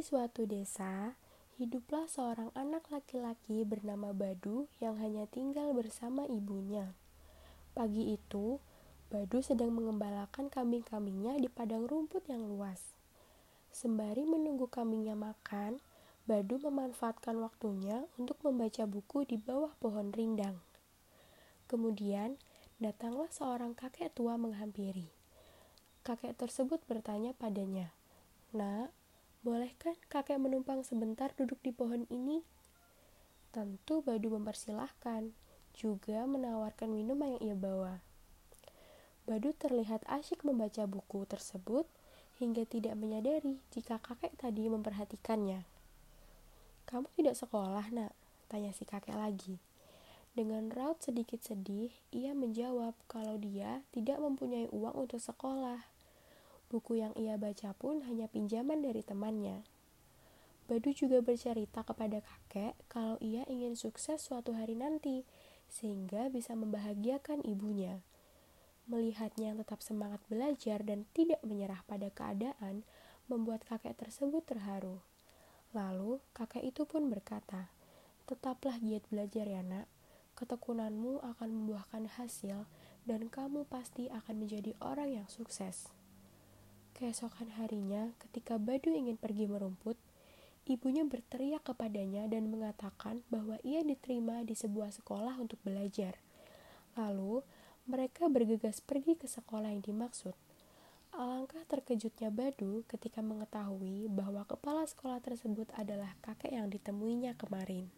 Suatu desa, hiduplah seorang anak laki-laki bernama Badu yang hanya tinggal bersama ibunya. Pagi itu, Badu sedang mengembalakan kambing-kambingnya di padang rumput yang luas. Sembari menunggu kambingnya makan, Badu memanfaatkan waktunya untuk membaca buku di bawah pohon rindang. Kemudian, datanglah seorang kakek tua menghampiri. Kakek tersebut bertanya padanya, "Nak, Bolehkan kakek menumpang sebentar duduk di pohon ini? Tentu Badu mempersilahkan, juga menawarkan minuman yang ia bawa. Badu terlihat asyik membaca buku tersebut hingga tidak menyadari jika kakek tadi memperhatikannya. Kamu tidak sekolah, nak? Tanya si kakek lagi. Dengan raut sedikit sedih, ia menjawab kalau dia tidak mempunyai uang untuk sekolah. Buku yang ia baca pun hanya pinjaman dari temannya. Badu juga bercerita kepada kakek kalau ia ingin sukses suatu hari nanti, sehingga bisa membahagiakan ibunya. Melihatnya yang tetap semangat belajar dan tidak menyerah pada keadaan, membuat kakek tersebut terharu. Lalu, kakek itu pun berkata, Tetaplah giat belajar ya nak, ketekunanmu akan membuahkan hasil, dan kamu pasti akan menjadi orang yang sukses. Keesokan harinya, ketika Badu ingin pergi merumput, ibunya berteriak kepadanya dan mengatakan bahwa ia diterima di sebuah sekolah untuk belajar. Lalu, mereka bergegas pergi ke sekolah yang dimaksud. Alangkah terkejutnya Badu ketika mengetahui bahwa kepala sekolah tersebut adalah kakek yang ditemuinya kemarin.